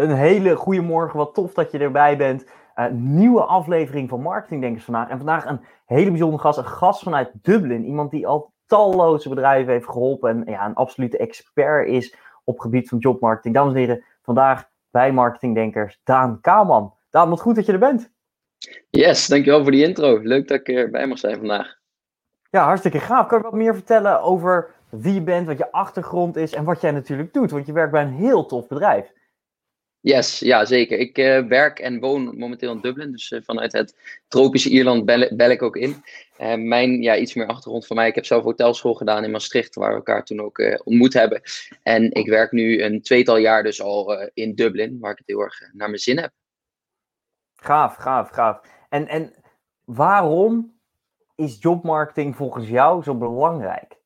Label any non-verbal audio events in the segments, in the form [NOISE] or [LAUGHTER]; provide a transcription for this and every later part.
Een hele goede morgen, wat tof dat je erbij bent. Een nieuwe aflevering van Marketing Denkers vandaag. En vandaag een hele bijzondere gast, een gast vanuit Dublin. Iemand die al talloze bedrijven heeft geholpen en ja, een absolute expert is op het gebied van jobmarketing. Dames en heren, vandaag bij Marketing Denkers Daan Kaalman. Daan, wat goed dat je er bent. Yes, dankjewel voor die intro. Leuk dat ik erbij mag zijn vandaag. Ja, hartstikke gaaf. Kan je wat meer vertellen over wie je bent, wat je achtergrond is en wat jij natuurlijk doet? Want je werkt bij een heel tof bedrijf. Yes, ja zeker. Ik uh, werk en woon momenteel in Dublin, dus uh, vanuit het tropische Ierland bel, bel ik ook in. Uh, mijn, ja, iets meer achtergrond van mij. Ik heb zelf hotelschool gedaan in Maastricht, waar we elkaar toen ook ontmoet hebben. En ik werk nu een tweetal jaar dus al in Dublin, waar ik het heel erg naar mijn zin heb. Gaaf, gaaf, gaaf. En, en waarom is jobmarketing volgens jou zo belangrijk?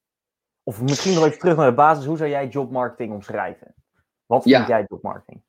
Of misschien nog even terug naar de basis, hoe zou jij jobmarketing omschrijven? Wat vind ja. jij jobmarketing?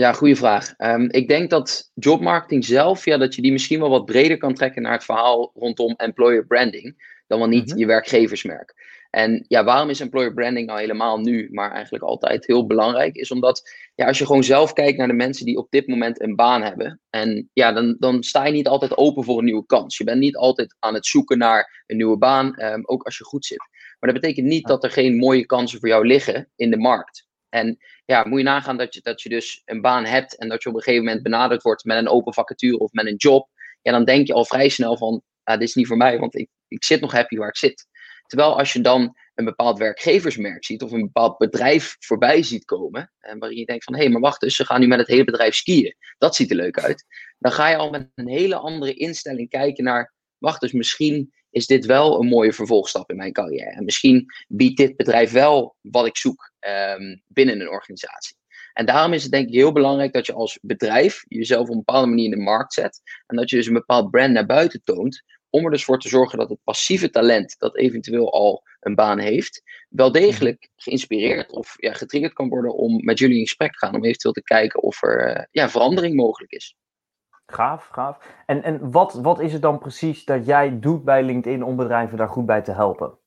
Ja, goede vraag. Um, ik denk dat jobmarketing zelf, ja, dat je die misschien wel wat breder kan trekken naar het verhaal rondom employer branding, dan wel niet mm -hmm. je werkgeversmerk. En ja, waarom is employer branding nou helemaal nu, maar eigenlijk altijd heel belangrijk? Is omdat ja, als je gewoon zelf kijkt naar de mensen die op dit moment een baan hebben, en ja, dan, dan sta je niet altijd open voor een nieuwe kans. Je bent niet altijd aan het zoeken naar een nieuwe baan, um, ook als je goed zit. Maar dat betekent niet dat er geen mooie kansen voor jou liggen in de markt. En ja, moet je nagaan dat je, dat je dus een baan hebt en dat je op een gegeven moment benaderd wordt met een open vacature of met een job. Ja, dan denk je al vrij snel van, ah, dit is niet voor mij, want ik, ik zit nog happy waar ik zit. Terwijl als je dan een bepaald werkgeversmerk ziet of een bepaald bedrijf voorbij ziet komen, en waarin je denkt van, hé, hey, maar wacht dus, ze gaan nu met het hele bedrijf skiën. Dat ziet er leuk uit. Dan ga je al met een hele andere instelling kijken naar, wacht dus, misschien is dit wel een mooie vervolgstap in mijn carrière. En misschien biedt dit bedrijf wel wat ik zoek um, binnen een organisatie. En daarom is het denk ik heel belangrijk dat je als bedrijf jezelf op een bepaalde manier in de markt zet. En dat je dus een bepaald brand naar buiten toont. Om er dus voor te zorgen dat het passieve talent dat eventueel al een baan heeft, wel degelijk geïnspireerd of ja, getriggerd kan worden om met jullie in gesprek te gaan. Om eventueel te kijken of er uh, ja, verandering mogelijk is. Gaaf, gaaf. En, en wat, wat is het dan precies dat jij doet bij LinkedIn om bedrijven daar goed bij te helpen?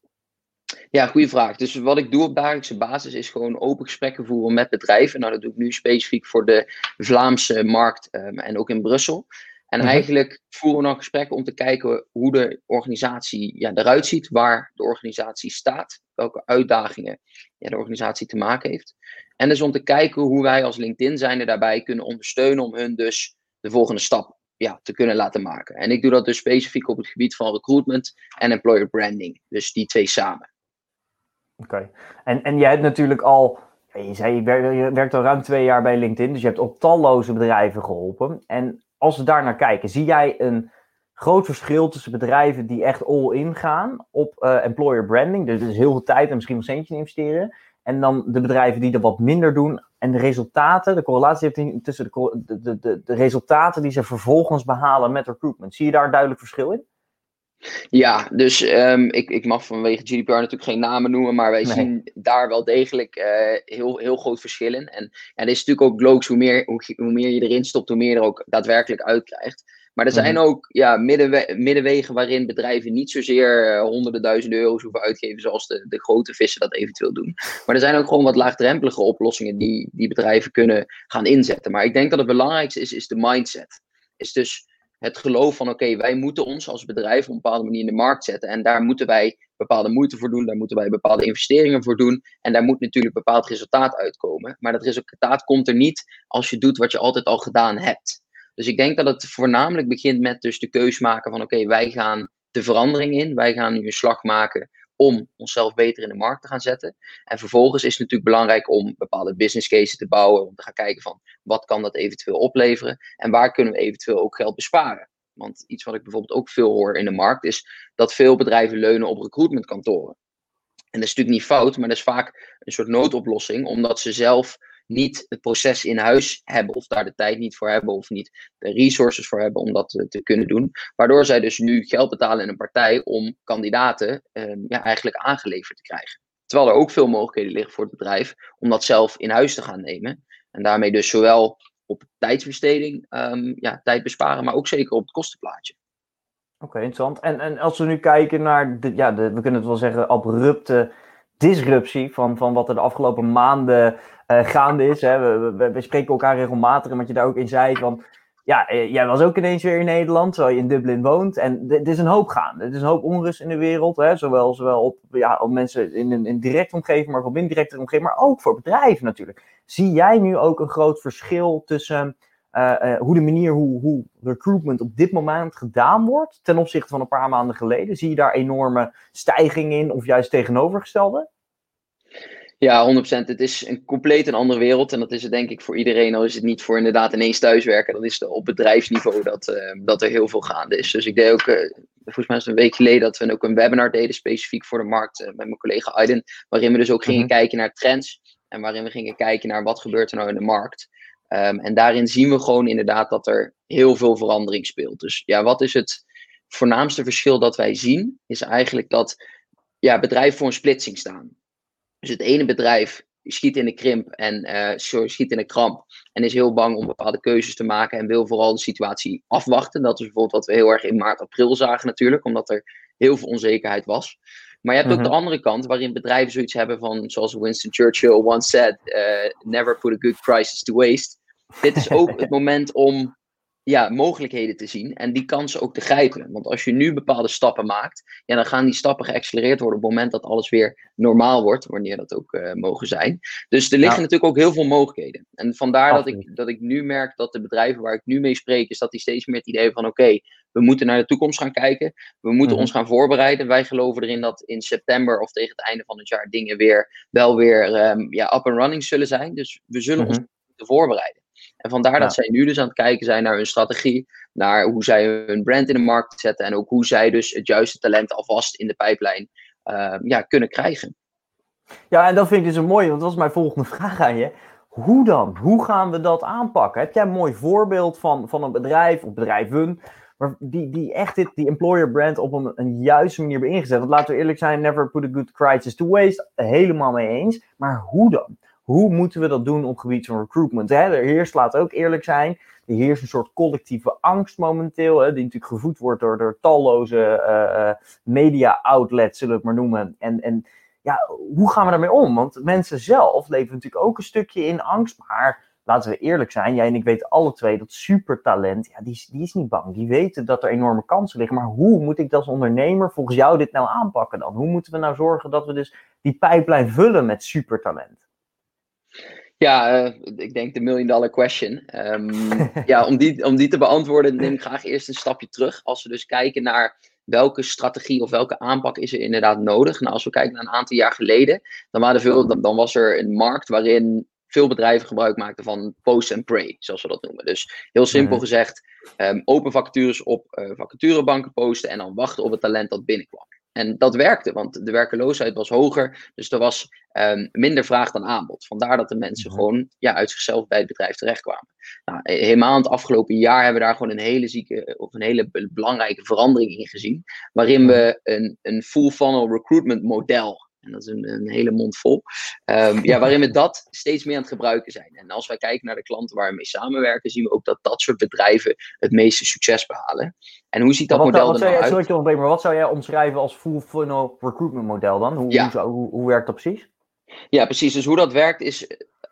Ja, goede vraag. Dus wat ik doe op dagelijkse basis is gewoon open gesprekken voeren met bedrijven. Nou, dat doe ik nu specifiek voor de Vlaamse markt um, en ook in Brussel. En mm -hmm. eigenlijk voeren we dan gesprekken om te kijken hoe de organisatie ja, eruit ziet, waar de organisatie staat, welke uitdagingen ja, de organisatie te maken heeft. En dus om te kijken hoe wij als LinkedIn zijnde daarbij kunnen ondersteunen om hun dus de volgende stap ja, te kunnen laten maken. En ik doe dat dus specifiek op het gebied van recruitment en employer branding. Dus die twee samen. Oké. En, en jij hebt natuurlijk al, je zei je, werkt, al ruim twee jaar bij LinkedIn, dus je hebt op talloze bedrijven geholpen. En als we daar naar kijken, zie jij een groot verschil tussen bedrijven die echt all-in gaan op uh, employer branding, dus, dus heel veel tijd en misschien nog centje investeren, en dan de bedrijven die er wat minder doen en de resultaten, de correlatie tussen de, de, de, de resultaten die ze vervolgens behalen met recruitment. Zie je daar een duidelijk verschil in? Ja, dus um, ik, ik mag vanwege GDPR natuurlijk geen namen noemen, maar wij nee. zien daar wel degelijk uh, heel, heel groot verschil in. En, en het is natuurlijk ook logisch, hoe meer, hoe, hoe meer je erin stopt, hoe meer je er ook daadwerkelijk uitkrijgt. Maar er zijn ook ja, middenwe middenwegen waarin bedrijven niet zozeer uh, honderden duizenden euro's hoeven uitgeven zoals de, de grote vissen dat eventueel doen. Maar er zijn ook gewoon wat laagdrempelige oplossingen die, die bedrijven kunnen gaan inzetten. Maar ik denk dat het belangrijkste is, is de mindset. Is dus het geloof van oké, okay, wij moeten ons als bedrijf op een bepaalde manier in de markt zetten. En daar moeten wij bepaalde moeite voor doen, daar moeten wij bepaalde investeringen voor doen. En daar moet natuurlijk bepaald resultaat uitkomen. Maar dat resultaat komt er niet als je doet wat je altijd al gedaan hebt. Dus ik denk dat het voornamelijk begint met dus de keus maken van oké, wij gaan de verandering in. Wij gaan nu een slag maken om onszelf beter in de markt te gaan zetten. En vervolgens is het natuurlijk belangrijk om bepaalde business cases te bouwen. Om te gaan kijken van wat kan dat eventueel opleveren. En waar kunnen we eventueel ook geld besparen. Want iets wat ik bijvoorbeeld ook veel hoor in de markt is dat veel bedrijven leunen op recruitmentkantoren. En dat is natuurlijk niet fout, maar dat is vaak een soort noodoplossing, omdat ze zelf niet het proces in huis hebben, of daar de tijd niet voor hebben, of niet de resources voor hebben om dat te, te kunnen doen. Waardoor zij dus nu geld betalen in een partij om kandidaten ehm, ja, eigenlijk aangeleverd te krijgen. Terwijl er ook veel mogelijkheden liggen voor het bedrijf om dat zelf in huis te gaan nemen. En daarmee dus zowel op tijdsbesteding um, ja, tijd besparen, maar ook zeker op het kostenplaatje. Oké, interessant. En, en als we nu kijken naar, de, ja, de, we kunnen het wel zeggen, abrupte disruptie van, van wat er de afgelopen maanden uh, gaande is. Hè. We, we, spreken elkaar regelmatig en wat je daar ook in zei van... Ja, eh, jij was ook ineens weer in Nederland, terwijl je in Dublin woont. En er is een hoop gaande. Er is een hoop onrust in de wereld. Hè. Zowel, zowel op, ja, op mensen in een in directe omgeving, maar ook op indirecte omgeving. Maar ook voor bedrijven natuurlijk. Zie jij nu ook een groot verschil tussen uh, hoe de manier hoe, hoe recruitment op dit moment gedaan wordt ten opzichte van een paar maanden geleden? Zie je daar enorme stijging in of juist tegenovergestelde? Ja, 100%. Het is een compleet een andere wereld. En dat is het denk ik voor iedereen. Al is het niet voor inderdaad ineens thuiswerken. Dan is het op bedrijfsniveau dat, uh, dat er heel veel gaande is. Dus ik deed ook, uh, volgens mij is het een week geleden, dat we ook een webinar deden specifiek voor de markt uh, met mijn collega Aiden. Waarin we dus ook gingen mm -hmm. kijken naar trends. En waarin we gingen kijken naar wat gebeurt er nou in de markt. Um, en daarin zien we gewoon inderdaad dat er heel veel verandering speelt. Dus ja, wat is het voornaamste verschil dat wij zien? Is eigenlijk dat ja, bedrijven voor een splitsing staan. Dus het ene bedrijf schiet in de krimp en uh, sorry, schiet in de kramp. En is heel bang om bepaalde keuzes te maken en wil vooral de situatie afwachten. Dat is bijvoorbeeld wat we heel erg in maart, april zagen natuurlijk, omdat er heel veel onzekerheid was. Maar je hebt ook mm -hmm. de andere kant, waarin bedrijven zoiets hebben van, zoals Winston Churchill once said, uh, never put a good crisis to waste. Dit is ook het [LAUGHS] moment om ja, mogelijkheden te zien en die kansen ook te grijpen. Want als je nu bepaalde stappen maakt, ja, dan gaan die stappen geaccelereerd worden op het moment dat alles weer normaal wordt, wanneer dat ook uh, mogen zijn. Dus er liggen ja. natuurlijk ook heel veel mogelijkheden. En vandaar dat ik, dat ik nu merk dat de bedrijven waar ik nu mee spreek, is dat die steeds meer het idee van oké, okay, we moeten naar de toekomst gaan kijken, we moeten mm -hmm. ons gaan voorbereiden. Wij geloven erin dat in september of tegen het einde van het jaar dingen weer wel weer um, ja, up and running zullen zijn. Dus we zullen mm -hmm. ons moeten voorbereiden. En vandaar ja. dat zij nu dus aan het kijken zijn naar hun strategie, naar hoe zij hun brand in de markt zetten en ook hoe zij dus het juiste talent alvast in de pijplijn uh, ja, kunnen krijgen. Ja, en dat vind ik dus een mooie, want dat was mijn volgende [LAUGHS] vraag aan je. Hoe dan? Hoe gaan we dat aanpakken? Heb jij een mooi voorbeeld van, van een bedrijf of bedrijven maar die, die echt dit, die employer brand op een, een juiste manier hebben ingezet? Want laten we eerlijk zijn, never put a good crisis to waste. Helemaal mee eens. Maar hoe dan? Hoe moeten we dat doen op gebied van recruitment? Hè? Er heerst, laat ook eerlijk zijn, er heerst een soort collectieve angst momenteel, hè, die natuurlijk gevoed wordt door, door talloze uh, media outlets, zullen we het maar noemen. En, en ja, hoe gaan we daarmee om? Want mensen zelf leven natuurlijk ook een stukje in angst, maar laten we eerlijk zijn, jij en ik weten alle twee dat supertalent, ja, die, die is niet bang. Die weten dat er enorme kansen liggen. Maar hoe moet ik als ondernemer volgens jou dit nou aanpakken dan? Hoe moeten we nou zorgen dat we dus die pijplijn vullen met supertalent? Ja, uh, ik denk de million dollar question. Um, [LAUGHS] ja, om die, om die te beantwoorden neem ik graag eerst een stapje terug. Als we dus kijken naar welke strategie of welke aanpak is er inderdaad nodig. Nou, als we kijken naar een aantal jaar geleden, dan, waren veel, dan, dan was er een markt waarin veel bedrijven gebruik maakten van post and pray, zoals we dat noemen. Dus heel simpel mm. gezegd, um, open vacatures op uh, vacaturebanken posten en dan wachten op het talent dat binnenkwam. En dat werkte, want de werkeloosheid was hoger, dus er was um, minder vraag dan aanbod. Vandaar dat de mensen -hmm. gewoon ja, uit zichzelf bij het bedrijf terechtkwamen. Nou, helemaal het afgelopen jaar hebben we daar gewoon een hele zieke of een hele belangrijke verandering in gezien, waarin we een, een full funnel recruitment model en dat is een, een hele mond vol. Um, ja, [LAUGHS] waarin we dat steeds meer aan het gebruiken zijn. En als wij kijken naar de klanten waar we mee samenwerken, zien we ook dat dat soort bedrijven het meeste succes behalen. En hoe ziet dat wat, model wat er nou uit? Sorry, maar wat zou jij omschrijven als full funnel recruitment model dan? Hoe, ja. hoe, hoe, hoe werkt dat precies? Ja, precies. Dus hoe dat werkt is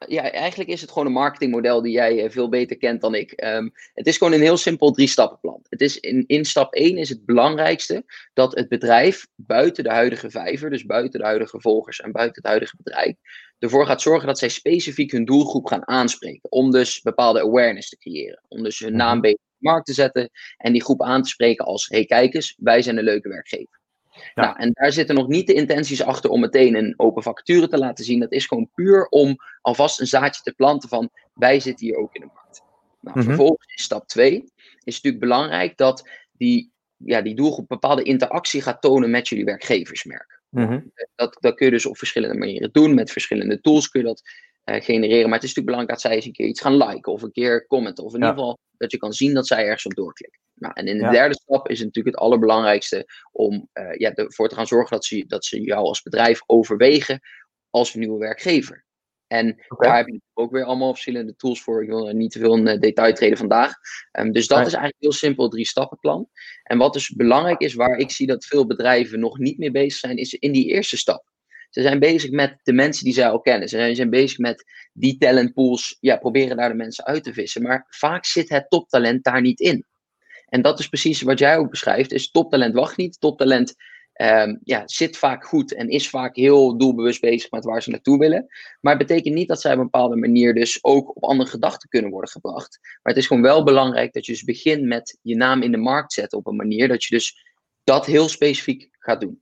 ja, eigenlijk is het gewoon een marketingmodel die jij veel beter kent dan ik. Um, het is gewoon een heel simpel drie-stappenplan. Het is in, in stap 1 is het belangrijkste dat het bedrijf buiten de huidige vijver, dus buiten de huidige volgers en buiten het huidige bedrijf, ervoor gaat zorgen dat zij specifiek hun doelgroep gaan aanspreken. Om dus bepaalde awareness te creëren. Om dus hun naam beter op de markt te zetten en die groep aan te spreken als: hey, kijk eens, wij zijn een leuke werkgever. Ja. Nou, en daar zitten nog niet de intenties achter om meteen een open vacature te laten zien. Dat is gewoon puur om alvast een zaadje te planten van wij zitten hier ook in de markt. Nou, mm -hmm. Vervolgens in stap 2 is het natuurlijk belangrijk dat die, ja, die doelgroep bepaalde interactie gaat tonen met jullie werkgeversmerk. Mhm. dat, dat kun je dus op verschillende manieren doen. Met verschillende tools kun je dat genereren. Maar het is natuurlijk belangrijk dat zij eens een keer iets gaan liken of een keer commenten. Of in ieder geval dat je kan zien dat zij ergens op doorklikken. Nou, en in de derde stap is het natuurlijk het allerbelangrijkste om uh, ja, ervoor te gaan zorgen dat ze, dat ze jou als bedrijf overwegen als nieuwe werkgever. En daar heb je ook weer allemaal verschillende tools voor. Ik wil er niet te veel in uh, detail treden vandaag. Um, dus dat is eigenlijk heel simpel, drie stappenplan. En wat dus belangrijk is, waar ik zie dat veel bedrijven nog niet mee bezig zijn, is in die eerste stap. Ze zijn bezig met de mensen die zij al kennen. Ze zijn bezig met die talentpools, ja, proberen daar de mensen uit te vissen. Maar vaak zit het toptalent daar niet in. En dat is precies wat jij ook beschrijft, is toptalent wacht niet. Toptalent um, ja, zit vaak goed en is vaak heel doelbewust bezig met waar ze naartoe willen. Maar het betekent niet dat zij op een bepaalde manier dus ook op andere gedachten kunnen worden gebracht. Maar het is gewoon wel belangrijk dat je dus begint met je naam in de markt zetten op een manier dat je dus dat heel specifiek gaat doen.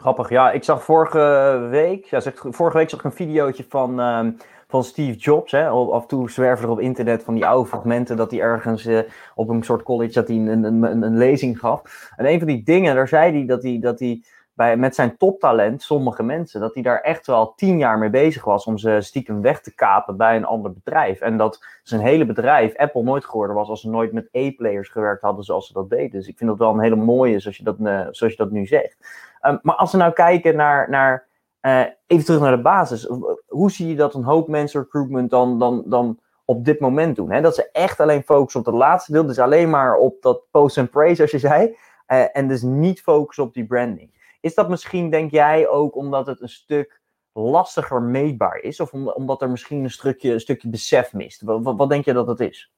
Grappig, ja. Ik zag vorige week, ja, zeg, vorige week zag ik een videootje van, um, van Steve Jobs. Hè. Af en toe zwerven er op internet van die oude fragmenten dat hij ergens uh, op een soort college dat hij een, een, een, een, lezing gaf. En een van die dingen, daar zei hij dat hij, dat hij bij, met zijn toptalent, sommige mensen, dat hij daar echt wel tien jaar mee bezig was om ze stiekem weg te kapen bij een ander bedrijf. En dat zijn hele bedrijf, Apple, nooit geworden was als ze nooit met A-players gewerkt hadden zoals ze dat deden. Dus ik vind dat wel een hele mooie, zoals je dat, uh, zoals je dat nu zegt. Um, maar als we nou kijken naar, naar uh, even terug naar de basis. Hoe zie je dat een hoop mensen recruitment dan, dan, dan op dit moment doen? Hè? Dat ze echt alleen focussen op het laatste deel. Dus alleen maar op dat post and praise, zoals je zei. Uh, en dus niet focussen op die branding. Is dat misschien, denk jij, ook omdat het een stuk lastiger meetbaar is? Of omdat er misschien een stukje, een stukje besef mist? Wat, wat denk je dat het is?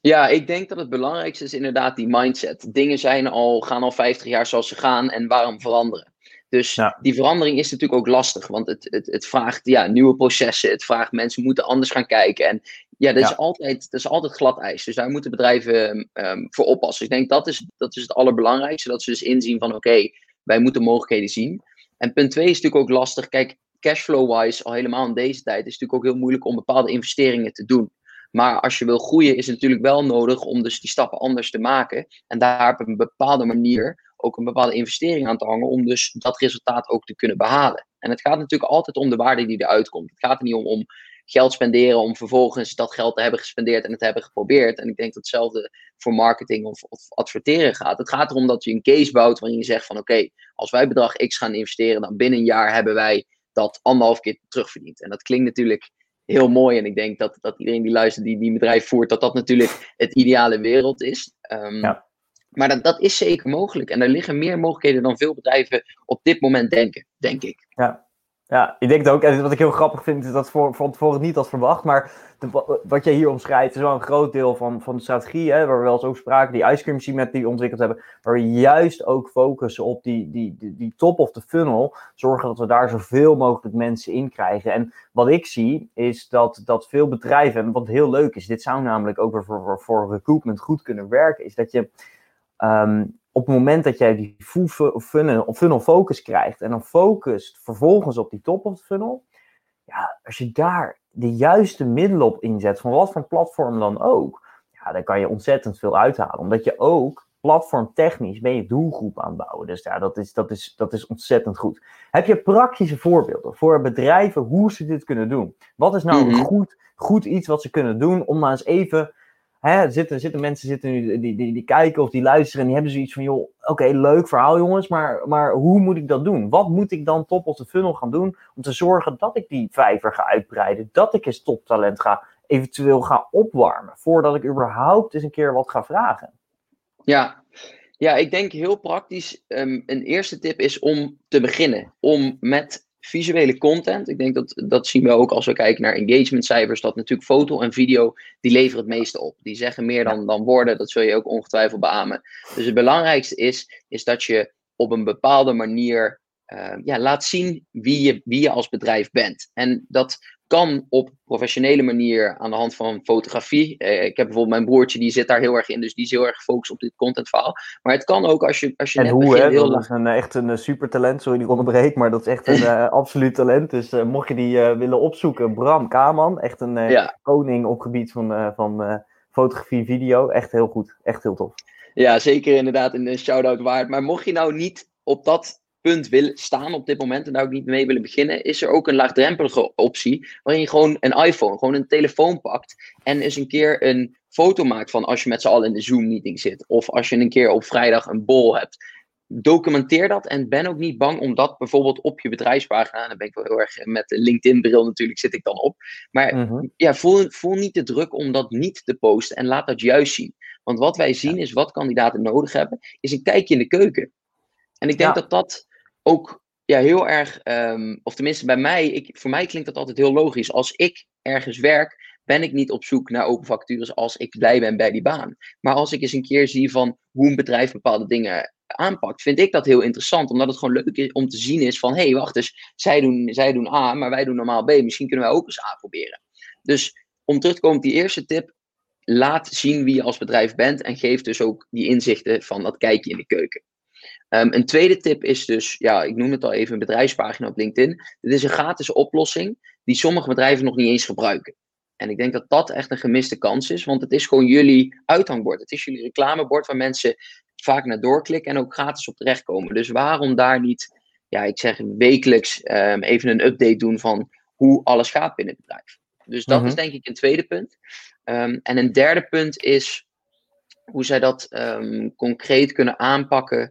Ja, ik denk dat het belangrijkste is inderdaad die mindset. Dingen zijn al, gaan al 50 jaar zoals ze gaan en waarom veranderen? Dus die verandering is natuurlijk ook lastig, want het, het, het vraagt ja, nieuwe processen, het vraagt mensen moeten anders gaan kijken. En ja, dat, Is, altijd, dat is altijd glad ijs. Dus daar moeten bedrijven um, voor oppassen. Ik denk dat is, dat is het allerbelangrijkste, dat ze dus inzien van oké, wij moeten mogelijkheden zien. En punt twee is natuurlijk ook lastig. Kijk, cashflow-wise, al helemaal in deze tijd, is het natuurlijk ook heel moeilijk om bepaalde investeringen te doen. Maar als je wil groeien, is het natuurlijk wel nodig om dus die stappen anders te maken. En daar op een bepaalde manier ook een bepaalde investering aan te hangen om dus dat resultaat ook te kunnen behalen. En het gaat natuurlijk altijd om de waarde die eruit komt. Het gaat er niet om, om geld spenderen om vervolgens dat geld te hebben gespendeerd en het te hebben geprobeerd. En ik denk dat hetzelfde voor marketing of, of adverteren gaat. Het gaat erom dat je een case bouwt waarin je zegt van oké, als wij bedrag X gaan investeren, dan binnen een jaar hebben wij dat anderhalf keer terugverdiend. En dat klinkt natuurlijk heel mooi. En ik denk dat, dat iedereen die luistert, die die bedrijf voert, dat dat natuurlijk het ideale wereld is. Um, ja. Maar dat, dat is zeker mogelijk. En er liggen meer mogelijkheden dan veel bedrijven op dit moment denken, denk ik. Ja, ja, ik denk het ook. En wat ik heel grappig vind, is dat voor, van tevoren niet had verwacht. Maar wat jij hier omschrijft, is wel een groot deel van, van de strategie. Hè, waar we wel eens over spraken, die ice cream met die ontwikkeld hebben. Waar we juist ook focussen op die, die, die, top of the funnel. Zorgen dat we daar zoveel mogelijk mensen in krijgen. En wat ik zie, is dat, dat veel bedrijven, en wat heel leuk is, dit zou namelijk ook weer voor, voor, voor recruitment goed kunnen werken, is dat je. Um, op het moment dat jij die funnel, funnel focus krijgt en dan focust vervolgens op die top of funnel, ja, als je daar de juiste middelen op inzet, van wat voor platform dan ook, ja, dan kan je ontzettend veel uithalen. Omdat je ook platformtechnisch ben je doelgroep aan het bouwen. Dus ja, dat is, dat, is, dat is ontzettend goed. Heb je praktische voorbeelden voor bedrijven hoe ze dit kunnen doen? Wat is nou een mhm. goed, goed iets wat ze kunnen doen om nou eens even Hè, zitten, zitten mensen zitten nu, die, die, die kijken of die luisteren en die hebben zoiets van, joh, oké, leuk verhaal jongens, maar, maar hoe moet ik dat doen? Wat moet ik dan top of de funnel gaan doen om te zorgen dat ik die vijver ga uitbreiden, dat ik eens toptalent ga, eventueel ga opwarmen, voordat ik überhaupt eens een keer wat ga vragen? Ja, ja ik denk heel praktisch, um, een eerste tip is om te beginnen, om met visuele content. Ik denk dat dat zien we ook als we kijken naar engagementcijfers. Dat natuurlijk foto en video, die leveren het meeste op. Die zeggen meer dan, dan woorden. Dat zul je ook ongetwijfeld beamen. Dus het belangrijkste is, is dat je op een bepaalde manier uh, ja, laat zien wie je, wie je als bedrijf bent. En dat kan op professionele manier aan de hand van fotografie. Eh, ik heb bijvoorbeeld mijn broertje, die zit daar heel erg in, dus die is heel erg gefocust op dit contentverhaal. Maar het kan ook als je, als je en net hoe, begint, heel Dat is een, echt een uh, supertalent, sorry die onderbreek, maar dat is echt een uh, [LAUGHS] absoluut talent. Dus mocht je die willen opzoeken, Bram Kaman, echt een koning op gebied van, van fotografie, video. Echt heel goed, echt heel tof. Ja, zeker inderdaad een shout-out waard. Maar mocht je nou niet op dat punt willen staan op dit moment en daar ook niet mee willen beginnen, is er ook een laagdrempelige optie waarin je gewoon een iPhone, gewoon een telefoon pakt en eens een keer een foto maakt van als je met z'n allen in de Zoom-meeting zit of als je een keer op vrijdag een bol hebt. Documenteer dat en ben ook niet bang om dat bijvoorbeeld op je bedrijfspagina, en dan ben ik wel heel erg met de LinkedIn-bril natuurlijk, zit ik dan op. Maar mhm. ja, voel, voel niet de druk om dat niet te posten en laat dat juist zien. Want wat wij zien is wat kandidaten nodig hebben, is een kijkje in de keuken. En ik denk dat dat ook ja, heel erg, ehm, of tenminste bij mij, ik, voor mij klinkt dat altijd heel logisch. Als ik ergens werk, ben ik niet op zoek naar open vacatures als ik blij ben bij die baan. Maar als ik eens een keer zie van hoe een bedrijf bepaalde dingen aanpakt, vind ik dat heel interessant. Omdat het gewoon leuk is om te zien is van, hé, hey, wacht eens, zij doen, zij doen A, maar wij doen normaal B. Misschien kunnen wij ook eens A proberen. Dus om terug te komen op die eerste tip, laat zien wie je als bedrijf bent en geef dus ook die inzichten van dat kijkje in de keuken. Um, een tweede tip is dus, ja, ik noem het al even, een bedrijfspagina op LinkedIn. Dit is een gratis oplossing die sommige bedrijven nog niet eens gebruiken. En ik denk dat dat echt een gemiste kans is, want het is gewoon jullie uithangbord. Het is jullie reclamebord waar mensen vaak naar doorklikken en ook gratis op terechtkomen. Dus waarom daar niet, ja, ik zeg wekelijks um, even een update doen van hoe alles gaat binnen het bedrijf. Dus dat is mhm. denk ik een tweede punt. Um, en een derde punt is hoe zij dat um, concreet kunnen aanpakken.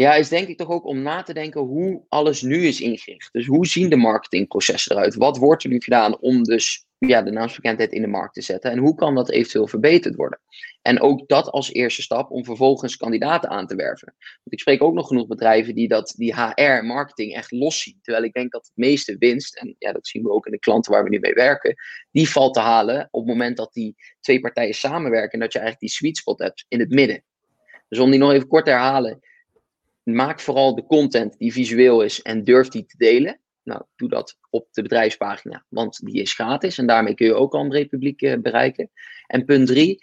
Ja, is denk ik toch ook om na te denken hoe alles nu is ingericht. Dus hoe zien de marketingprocessen eruit? Wat wordt er nu gedaan om dus ja, de naamsbekendheid in de markt te zetten? En hoe kan dat eventueel verbeterd worden? En ook dat als eerste stap om vervolgens kandidaten aan te werven. Want ik spreek ook nog genoeg bedrijven die dat, die HR, marketing echt los zien. Terwijl ik denk dat het meeste winst, en ja, dat zien we ook in de klanten waar we nu mee werken, die valt te halen op het moment dat die twee partijen samenwerken en dat je eigenlijk die sweet spot hebt in het midden. Dus om die nog even kort te herhalen, maak vooral de content die visueel is en durf die te delen. Nou, doe dat op de bedrijfspagina, want die is gratis en daarmee kun je ook al een breed publiek eh, bereiken. En punt drie,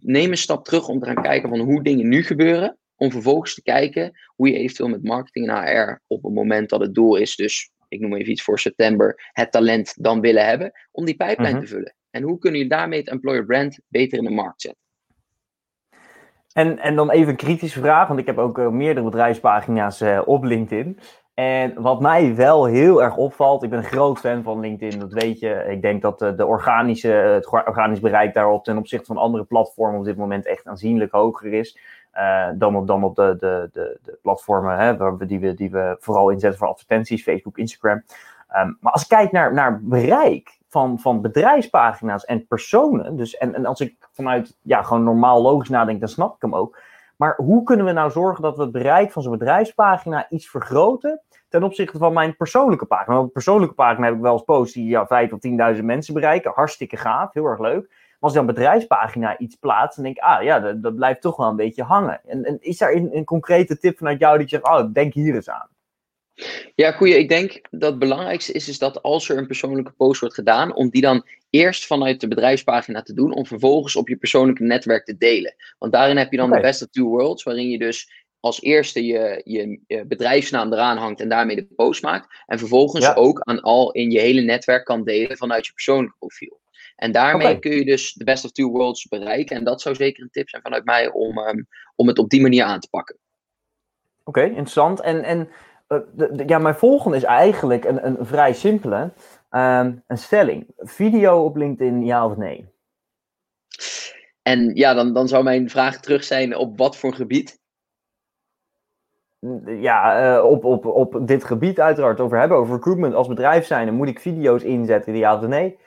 neem een stap terug om te gaan kijken van hoe dingen nu gebeuren, om vervolgens te kijken hoe je eventueel met marketing en HR op het moment dat het doel is, dus ik noem even iets voor september, het talent dan willen hebben, om die pijplijn mhm. te vullen. En hoe kun je daarmee het employer brand beter in de markt zetten? En, en dan even een kritische vraag, want ik heb ook uh, meerdere bedrijfspagina's uh, op LinkedIn. En wat mij wel heel erg opvalt, ik ben een groot fan van LinkedIn, dat weet je. Ik denk dat de, de organische, het organisch bereik daarop ten opzichte van andere platformen op dit moment echt aanzienlijk hoger is. Dan op, dan op de, de, de, platformen hè, waar we, die, we, die we vooral inzetten voor advertenties, Facebook, Instagram. Um, maar als ik kijk naar, naar bereik van, van bedrijfspagina's en personen, dus, en, en als ik vanuit ja, gewoon normaal logisch nadenk, dan snap ik hem ook. Maar hoe kunnen we nou zorgen dat we het bereik van zo'n bedrijfspagina iets vergroten ten opzichte van mijn persoonlijke pagina? Want een persoonlijke pagina heb ik wel eens posts die ja, 5 tot 10.000 mensen bereiken. Hartstikke gaaf, heel erg leuk. Maar als ik dan bedrijfspagina iets plaats, dan denk ik, ah ja, dat, dat blijft toch wel een beetje hangen. En, is daar een, een, concrete tip vanuit jou die zegt, oh, denk hier eens aan? Ja, Koeien, ik denk dat het belangrijkste is, is dat als er een persoonlijke post wordt gedaan, om die dan eerst vanuit de bedrijfspagina te doen, om vervolgens op je persoonlijke netwerk te delen. Want daarin heb je dan de best of two worlds, waarin je dus als eerste je, je, bedrijfsnaam eraan hangt en daarmee de post maakt. En vervolgens ook aan al in je hele netwerk kan delen vanuit je persoonlijke profiel. En daarmee kun je dus de best of two worlds bereiken. En dat zou zeker een tip zijn vanuit mij om, ehm, om het op die manier aan te pakken. Oké, interessant. En, en de, ja, mijn volgende is eigenlijk een, een vrij simpele. Ehm, een stelling. Video op LinkedIn, ja of nee? En ja, dan, dan zou mijn vraag terug zijn op wat voor gebied? Ja, uh, op, op, op dit gebied uiteraard over hebben, over recruitment als bedrijf zijn. Dan moet ik video's inzetten, ja of nee?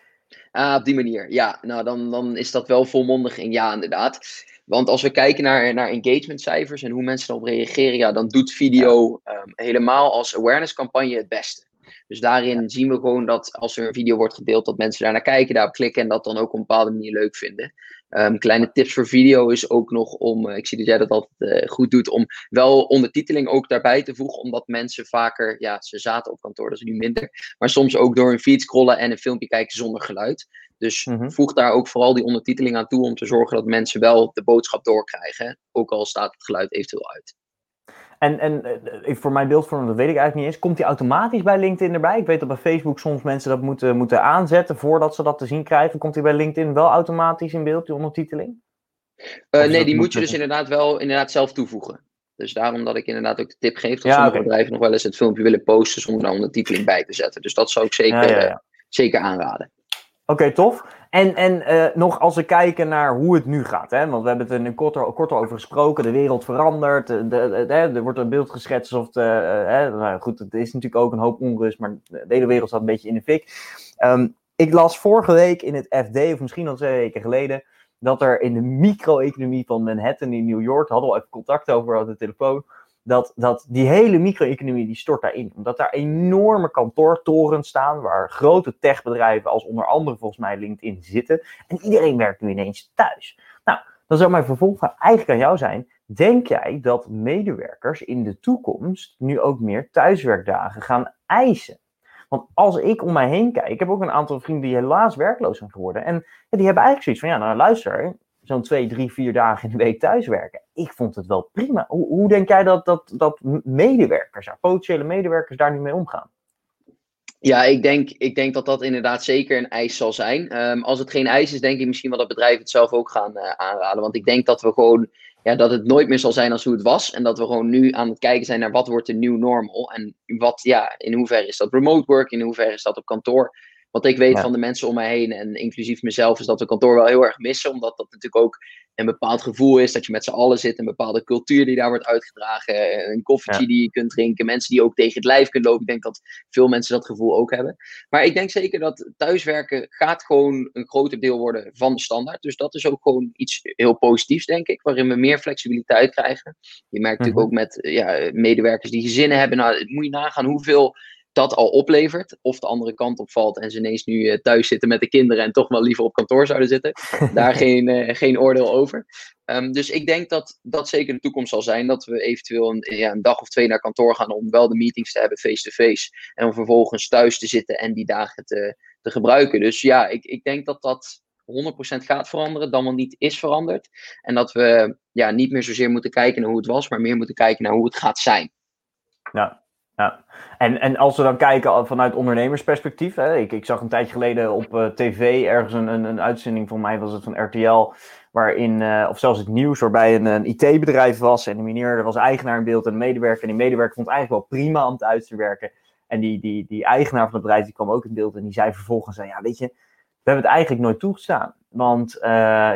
Ah, op die manier, ja. Nou, dan, dan is dat wel volmondig in ja, inderdaad. Want als we kijken naar, naar engagementcijfers en hoe mensen erop reageren, ja, dan doet video um, helemaal als awareness campagne het beste. Dus daarin zien we gewoon dat als er een video wordt gedeeld, dat mensen daar naar kijken, daarop klikken en dat dan ook op een bepaalde manier leuk vinden. Um, kleine tips voor video is ook nog om, uh, ik zie dat jij dat altijd uh, goed doet, om wel ondertiteling ook daarbij te voegen, omdat mensen vaker, ja, ze zaten op kantoor, dat is nu minder, maar soms ook door een feed scrollen en een filmpje kijken zonder geluid. Dus mhm. voeg daar ook vooral die ondertiteling aan toe om te zorgen dat mensen wel de boodschap doorkrijgen, ook al staat het geluid eventueel uit. En, en uh, voor mijn beeldvorming, dat weet ik eigenlijk niet eens. Komt die automatisch bij LinkedIn erbij? Ik weet dat bij Facebook soms mensen dat moeten, moeten aanzetten voordat ze dat te zien krijgen. Komt die bij LinkedIn wel automatisch in beeld, die ondertiteling? Uh, nee, die moet je dus inderdaad wel inderdaad zelf toevoegen. Dus daarom dat ik inderdaad ook de tip geef dat sommige bedrijven nog wel eens het filmpje willen posten zonder daar ondertiteling bij te zetten. Dus dat zou ik zeker, zeker aanraden. Oké, tof. En, en uh, nog als we kijken naar hoe het nu gaat, hè? want we hebben het er korter, korter over gesproken, de wereld verandert, de, er wordt een beeld geschetst alsof de, uh, nou goed, het is natuurlijk ook een hoop onrust, maar de hele wereld staat een beetje in de fik. Um, ik las vorige week in het FD, of misschien al twee weken geleden, dat er in de micro-economie van Manhattan in New York, hadden we al even contact over op de telefoon, dat, dat die hele micro-economie die stort daarin. Omdat daar enorme kantoortorens staan waar grote techbedrijven als onder andere volgens mij LinkedIn zitten. En iedereen werkt nu ineens thuis. Nou, dan zou mijn vervolgvraag eigenlijk aan jou zijn. Denk jij dat medewerkers in de toekomst nu ook meer thuiswerkdagen gaan eisen? Want als ik om mij heen kijk, ik heb ook een aantal vrienden die helaas werkloos zijn geworden. En die hebben eigenlijk zoiets van, ja, nou luister, zo'n twee, drie, vier dagen in de week thuiswerken. Ik vond het wel prima. Hoe, hoe denk jij dat, dat, dat medewerkers, potentiële medewerkers daar nu mee omgaan? Ja, ik denk, ik denk dat dat inderdaad zeker een eis zal zijn. Um, als het geen eis is, denk ik misschien wel dat bedrijven het zelf ook gaan uh, aanraden. Want ik denk dat we gewoon ja, dat het nooit meer zal zijn als hoe het was. En dat we gewoon nu aan het kijken zijn naar wat wordt de new normal. En wat, ja, in hoeverre is dat remote work, in hoeverre is dat op kantoor. Wat ik weet van de mensen om mij heen en inclusief mezelf, is dat we kantoor wel heel erg missen. Omdat dat natuurlijk ook een bepaald gevoel is dat je met z'n allen zit. Een bepaalde cultuur die daar wordt uitgedragen. Een koffietje die je kunt drinken. Mensen die ook tegen het lijf kunnen lopen. Ik denk dat veel mensen dat gevoel ook hebben. Maar ik denk zeker dat thuiswerken gaat gewoon een groter deel worden van de standaard. Dus dat is ook gewoon iets heel positiefs, denk ik. Waarin we meer flexibiliteit krijgen. Je merkt natuurlijk mhm. ook met ja, medewerkers die gezinnen hebben. Nou, moet je nagaan hoeveel dat al oplevert. Of de andere kant op valt en ze ineens nu eh, thuis zitten met de kinderen en toch wel liever op kantoor zouden zitten. [LAUGHS] Daar geen, uh, geen oordeel over. Um, dus ik denk dat dat zeker de toekomst zal zijn. Dat we eventueel een, ja, een dag of twee naar kantoor gaan om wel de meetings te hebben face-to-face. en om vervolgens thuis te zitten en die dagen te, te gebruiken. Dus ja, ik, ik denk dat dat 100% gaat veranderen, dan wel niet is veranderd. En dat we ja, niet meer zozeer moeten kijken naar hoe het was, maar meer moeten kijken naar hoe het gaat zijn. Ja, ja, en, en als we dan kijken vanuit ondernemersperspectief. Hè, ik, ik zag een tijdje geleden op uh, tv ergens een, een, uitzending, van mij was het van RTL, waarin, uh, of zelfs het nieuws, waarbij een, een IT-bedrijf was. En de meneer er was eigenaar in beeld en een medewerker. En die medewerker vond het eigenlijk wel prima om thuis te werken. En die, die, die eigenaar van het bedrijf die kwam ook in beeld en die zei vervolgens: Ja, weet je, we hebben het eigenlijk nooit toegestaan. Want uh,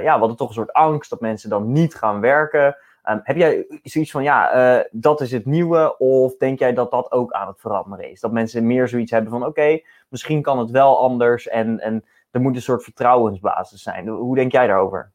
ja, we hadden toch een soort angst dat mensen dan niet gaan werken. Um, heb jij zoiets van, ja, uh, dat is het nieuwe? Of denk jij dat dat ook aan het veranderen is? Dat mensen meer zoiets hebben van, oké, misschien kan het wel anders en, en er moet een soort vertrouwensbasis zijn. Hoe denk jij daarover?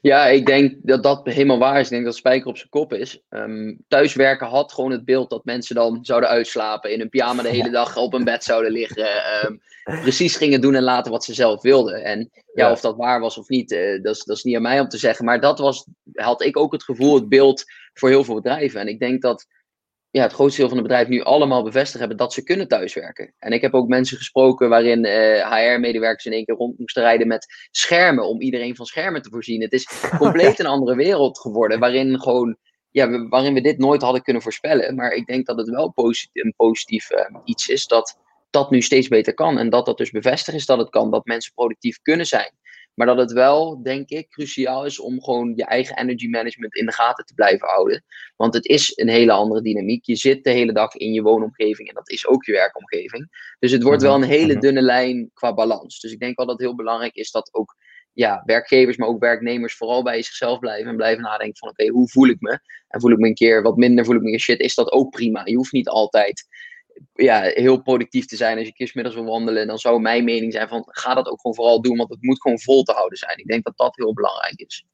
Ja, ik denk dat dat helemaal waar is. Ik denk dat spijker op zijn kop is. Um, thuiswerken had gewoon het beeld dat mensen dan zouden uitslapen, in een pyjama de hele dag op een bed zouden liggen, um, precies gingen doen en laten wat ze zelf wilden. En ja, of dat waar was of niet, uh, dat, is, dat is niet aan mij om te zeggen. Maar dat was, had ik ook het gevoel, het beeld voor heel veel bedrijven. En ik denk dat ja, het grootste deel van de bedrijven nu allemaal bevestigd hebben dat ze kunnen thuiswerken. En ik heb ook mensen gesproken waarin HR-medewerkers eh, in één keer rond moesten rijden met schermen om iedereen van schermen te voorzien. Het is [LAUGHS] compleet een andere wereld geworden waarin gewoon ja, we, waarin we dit nooit hadden kunnen voorspellen. Maar ik denk dat het wel positief, een positief uh, iets is dat dat nu steeds beter kan. En dat dat dus bevestigd is dat het kan, dat mensen productief kunnen zijn. Maar dat het wel, denk ik, cruciaal is om gewoon je eigen energy management in de gaten te blijven houden. Want het is een hele andere dynamiek. Je zit de hele dag in je woonomgeving en dat is ook je werkomgeving. Dus het wordt mhm, wel een hele mhm. dunne lijn qua balans. Dus ik denk wel dat het heel belangrijk is dat ook ja, werkgevers, maar ook werknemers vooral bij zichzelf blijven en blijven nadenken van oké, hoe voel ik me? En voel ik me een keer wat minder, voel ik me een shit, is dat ook prima. Je hoeft niet altijd ja, heel productief te zijn als je kistmiddags wil wandelen. Dan zou mijn mening zijn van ga dat ook gewoon vooral doen, want het moet gewoon vol te houden zijn. Ik denk dat dat heel belangrijk is.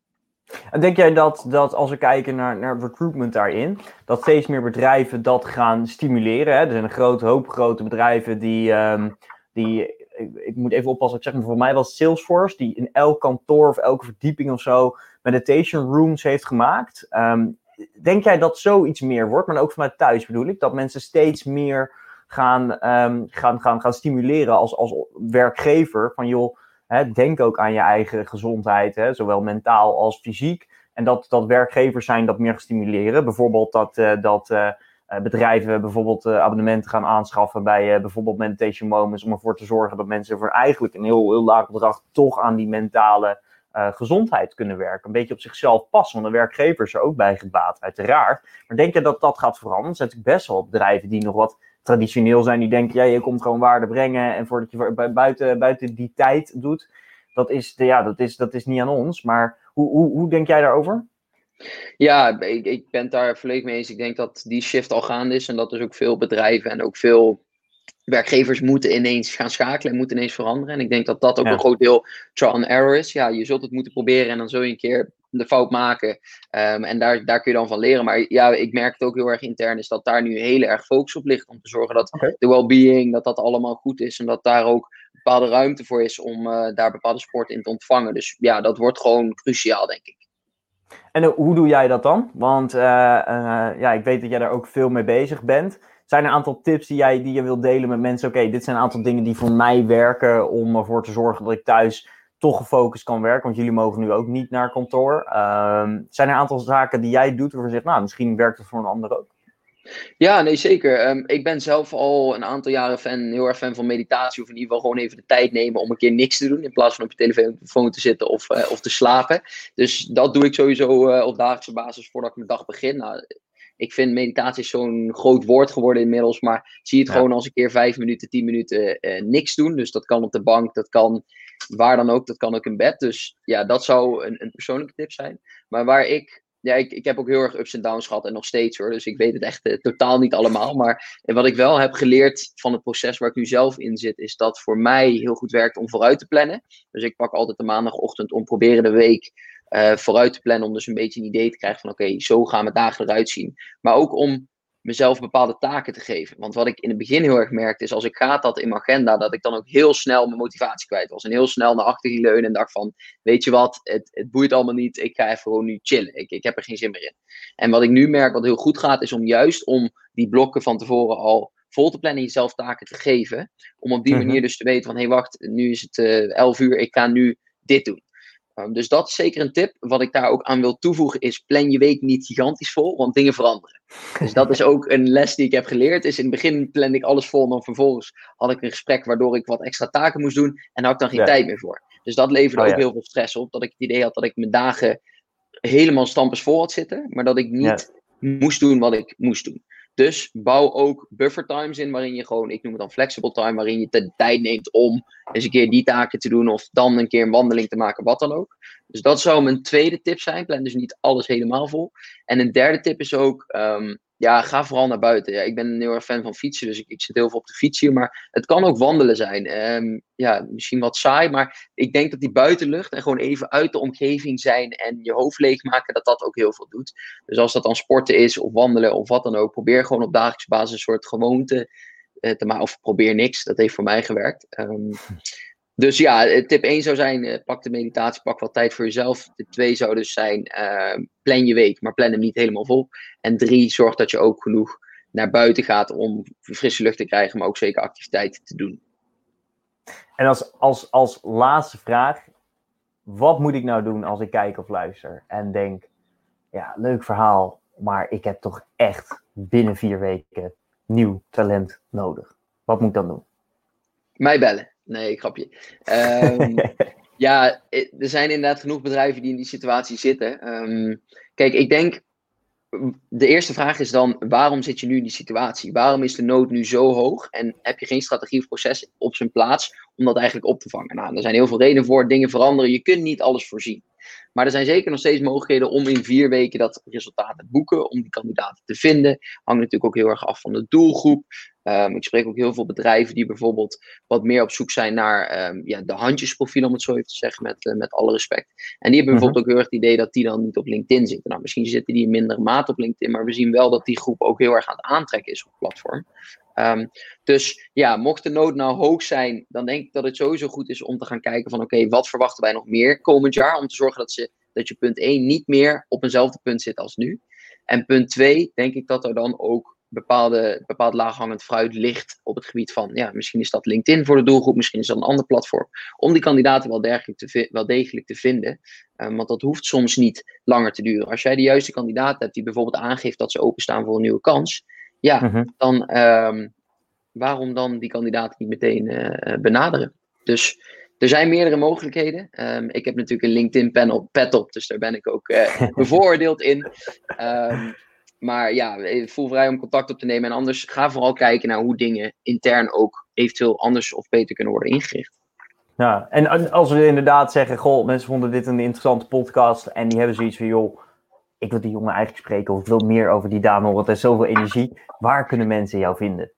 En denk jij dat, dat als we kijken naar, naar recruitment daarin, dat steeds meer bedrijven dat gaan stimuleren? Hè? Er zijn een grote hoop grote bedrijven die, um, die ik, moet even oppassen, ik zeg maar, voor mij was Salesforce, die in elk kantoor of elke verdieping of zo meditation rooms heeft gemaakt. Um, denk jij dat zoiets meer wordt, maar ook vanuit thuis bedoel ik, dat mensen steeds meer gaan, um, gaan, gaan, gaan stimuleren als, als werkgever van joh, hè, denk ook aan je eigen gezondheid, hè, zowel mentaal als fysiek. En dat, dat werkgevers zijn dat meer stimuleren. Bijvoorbeeld dat, uh, dat uh, bedrijven bijvoorbeeld abonnementen gaan aanschaffen bij bijvoorbeeld Meditation Moments. Om ervoor te zorgen dat mensen voor eigenlijk een heel, heel laag bedrag toch aan die mentale gezondheid kunnen werken. Een beetje op zichzelf passen, want de werkgevers er ook bij gebaat, uiteraard. Maar denk je dat dat gaat veranderen? Er zijn natuurlijk best wel bedrijven die nog wat traditioneel zijn, die denken, ja, je komt gewoon waarde brengen en voordat je buiten, buiten die tijd doet, dat is, ja, dat, is, dat is niet aan ons. Maar hoe, hoe, hoe denk jij daarover? Ja, ik, ik ben het daar volledig mee eens. Ik denk dat die shift al gaande is en dat dus ook veel bedrijven en ook veel werkgevers moeten ineens gaan schakelen en moeten ineens veranderen. En ik denk dat dat ook een groot deel trial and error is. Ja, je zult het moeten proberen en dan zul je een keer de fout maken. Um, en daar, daar kun je dan van leren. Maar ja, ik merk het ook heel erg intern, is dat daar nu heel erg focus op ligt. Om te zorgen dat de well-being, dat dat allemaal goed is. En dat daar ook bepaalde ruimte voor is om uh, daar bepaalde sporten in te ontvangen. Dus ja, dat wordt gewoon cruciaal, denk ik. En uh, hoe doe jij dat dan? Want uh, ja, ik weet dat jij daar ook veel mee bezig bent. Zijn er een aantal tips die, jij, die je wilt delen met mensen? Oké, dit zijn een aantal dingen die voor mij werken om ervoor te zorgen dat ik thuis toch gefocust kan werken. Want jullie mogen nu ook niet naar kantoor. Uh, zijn er een aantal zaken die jij doet waarvan je zegt, nou, misschien werkt het voor een ander ook? Ja, nee, zeker. Um, ik ben zelf al een aantal jaren fan, heel erg fan van meditatie. Of in ieder geval gewoon even de tijd nemen om een keer niks te doen. In plaats van op je telefoon te zitten of, uh, of te slapen. Dus dat doe ik sowieso uh, op dagelijkse basis voordat ik mijn dag begin. Nou, ik vind meditatie zo'n groot woord geworden inmiddels. Maar zie het gewoon als een keer vijf minuten, tien minuten uh, niks doen. Dus dat kan op de bank, dat kan waar dan ook. Dat kan ook in bed. Dus ja, dat zou een, een persoonlijke tip zijn. Maar waar ik ja, ik, ik heb ook heel erg ups en downs gehad en nog steeds hoor. Dus ik weet het echt uh, totaal niet allemaal. Maar wat ik wel heb geleerd van het proces waar ik nu zelf in zit, is dat voor mij heel goed werkt om vooruit te plannen. Dus ik pak altijd de maandagochtend om proberen de week uh, vooruit te plannen. Om dus een beetje een idee te krijgen van oké, zo gaan mijn dagen eruit zien. Maar ook om mezelf bepaalde taken te geven. Want wat ik in het begin heel erg merkte, is als ik gaat dat in mijn agenda, dat ik dan ook heel snel mijn motivatie kwijt was. En heel snel naar achter ging leunen en dacht van, weet je wat, het, het boeit allemaal niet, ik ga even gewoon nu chillen. Ik, ik heb er geen zin meer in. En wat ik nu merk, wat heel goed gaat, is om juist om die blokken van tevoren al vol te plannen, jezelf taken te geven. Om op die mhm. manier dus te weten van, hé hey, wacht, nu is het uh, eh, 11 uur, ik ga nu dit doen. Ehm, dus dat is zeker een tip. Wat ik daar ook aan wil toevoegen is, plan je week niet gigantisch vol, want dingen veranderen. Dus dat is [LAUGHS] ook een les die ik heb geleerd. Is in het begin plande ik alles vol en dan vervolgens had ik een gesprek waardoor ik wat extra taken moest doen en had ik dan geen tijd meer voor. Dus dat leverde oh, ook heel veel stress op, dat ik het idee had dat ik mijn dagen helemaal stampers vol had zitten, maar dat ik niet moest doen wat ik moest doen. Dus bouw ook buffer times in waarin je gewoon, ik noem het dan flexible time, waarin je de tijd neemt om eens een keer die taken te doen of dan een keer een wandeling te maken, wat dan ook. Dus dat zou mijn tweede tip zijn. Plan dus niet alles helemaal vol. En een derde tip is ook, um, ja, ga vooral naar buiten. Ja, ik ben een heel erg fan van fietsen, dus ik, ik zit heel veel op de fiets hier. Maar het kan ook wandelen zijn. Um, ja, misschien wat saai, maar ik denk dat die buitenlucht en gewoon even uit de omgeving zijn en je hoofd leegmaken, dat dat ook heel veel doet. Dus als dat dan sporten is of wandelen of wat dan ook, probeer gewoon op dagelijkse basis een soort gewoonte uh, te maken. Of probeer niks, dat heeft voor mij gewerkt. Um, dus ja, eh, tip 1 zou zijn, uh, pak de meditatie, pak wat tijd voor jezelf. Tip 2 zou dus zijn, uh, plan je week, maar plan hem niet helemaal vol. En 3, zorg dat je ook genoeg naar buiten gaat om frisse lucht te krijgen, maar ook zeker activiteiten te doen. En als, als, als laatste vraag, wat moet ik nou doen als ik kijk of luister en denk, ja, leuk verhaal, maar ik heb toch echt binnen vier weken nieuw talent nodig. Wat moet ik dan doen? Mij bellen. Nee, grapje. Um, [LAUGHS] ja, er zijn inderdaad genoeg bedrijven die in die situatie zitten. Um, kijk, ik denk, de eerste vraag is dan, waarom zit je nu in die situatie? Waarom is de nood nu zo hoog en heb je geen strategie of proces op zijn plaats om dat eigenlijk op te vangen? Nou, er zijn heel veel redenen voor, dingen veranderen, je kunt niet alles voorzien. Maar er zijn zeker nog steeds mogelijkheden om in vier weken dat resultaat te boeken, om die kandidaten te vinden. Hangt natuurlijk ook heel erg af van de doelgroep. Um, ik spreek ook heel veel bedrijven die bijvoorbeeld wat meer op zoek zijn naar um, ja, de handjesprofiel, om het zo even te zeggen, met, uh, met alle respect. En die hebben mhm. bijvoorbeeld ook heel erg het idee dat die dan niet op LinkedIn zitten. Nou, misschien zitten die in mindere mate op LinkedIn, maar we zien wel dat die groep ook heel erg aan het aantrekken is op het platform. Um, dus ja, mocht de nood nou hoog zijn, dan denk ik dat het sowieso goed is om te gaan kijken van oké, wat verwachten wij nog meer komend jaar? Om te zorgen dat, ze, dat je punt 1 niet meer op eenzelfde punt zit als nu. En punt 2, denk ik dat er dan ook bepaalde, bepaald laaghangend fruit ligt op het gebied van, ja, misschien is dat LinkedIn voor de doelgroep, misschien is dat een ander platform, om die kandidaten wel, te, wel degelijk te vinden. Um, want dat hoeft soms niet langer te duren. Als jij de juiste kandidaat hebt die bijvoorbeeld aangeeft dat ze openstaan voor een nieuwe kans, ja, mhm. dan um, waarom dan die kandidaat niet meteen uh, benaderen? Dus er zijn meerdere mogelijkheden. Ehm, ik heb natuurlijk een LinkedIn panel pet op, dus daar ben ik ook [LAUGHS] uh, bevooroordeeld in. Um, maar ja, voel vrij om contact op te nemen. En anders ga vooral kijken naar hoe dingen intern ook eventueel anders of beter kunnen worden ingericht. Ja, en als we inderdaad zeggen, goh, mensen vonden dit een interessante podcast en die hebben zoiets van, joh, ik wil die jongen eigenlijk spreken of ik wil meer over die dame horen, het is zoveel energie. Waar kunnen mensen jou vinden?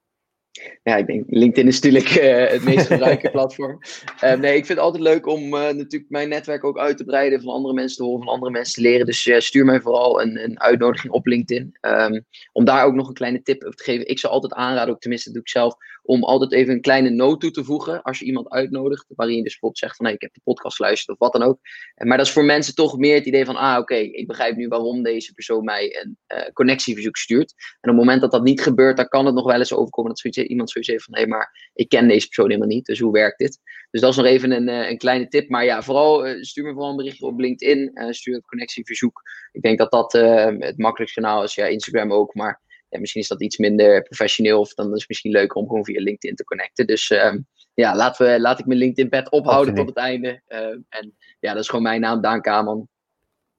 Ja, ik denk LinkedIn is natuurlijk uh, het meest gebruikte [LAUGHS] platform. Uh, nee, ik vind het altijd leuk om uh, natuurlijk mijn netwerk ook uit te breiden, van andere mensen te horen, van andere mensen te leren. Dus stuur mij vooral een, een uitnodiging op LinkedIn. Um, om daar ook nog een kleine tip op te geven. Ik zou altijd aanraden, ook tenminste dat doe ik zelf, om altijd even een kleine noot toe te voegen als je iemand uitnodigt, waarin je dus zegt van hey, ik heb de podcast geluisterd of wat dan ook. Maar dat is voor mensen toch meer het idee van, ah oké, ik begrijp nu waarom deze persoon mij een connectieverzoek stuurt. En op het moment dat dat niet gebeurt, dan kan het nog wel eens overkomen dat zoiets iemand zoiets heeft van hé, maar ik ken deze persoon helemaal niet, dus hoe werkt dit? Dus dat is nog even een, eh, een kleine tip. Maar ja, vooral uh, stuur me vooral een berichtje op LinkedIn, stuur een connectieverzoek. Ik denk dat dat het makkelijkste kanaal is. Ja, Instagram ook, maar ja, misschien is dat iets minder professioneel of dan is het misschien leuker om gewoon via LinkedIn te connecten. Dus ehm, ja, laten we, laat ik mijn LinkedIn-pad ophouden tot het einde. en ja, dat is gewoon mijn naam, Daan Kaman.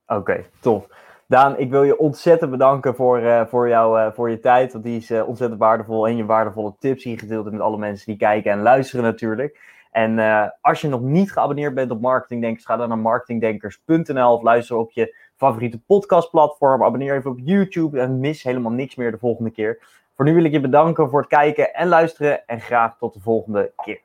Oké, tof. Daan, ik wil je ontzettend bedanken voor, uh, voor, jou, uh, voor je tijd. Want die is uh, ontzettend waardevol. En je waardevolle tips je gedeeld hebt met alle mensen die kijken en luisteren natuurlijk. En als je nog niet geabonneerd bent op Marketingdenkers, ga dan naar marketingdenkers.nl of luister op je favoriete podcastplatform. Abonneer even op YouTube en mis helemaal niks meer de volgende keer. Voor nu wil ik je bedanken voor het kijken en luisteren. En graag tot de volgende keer.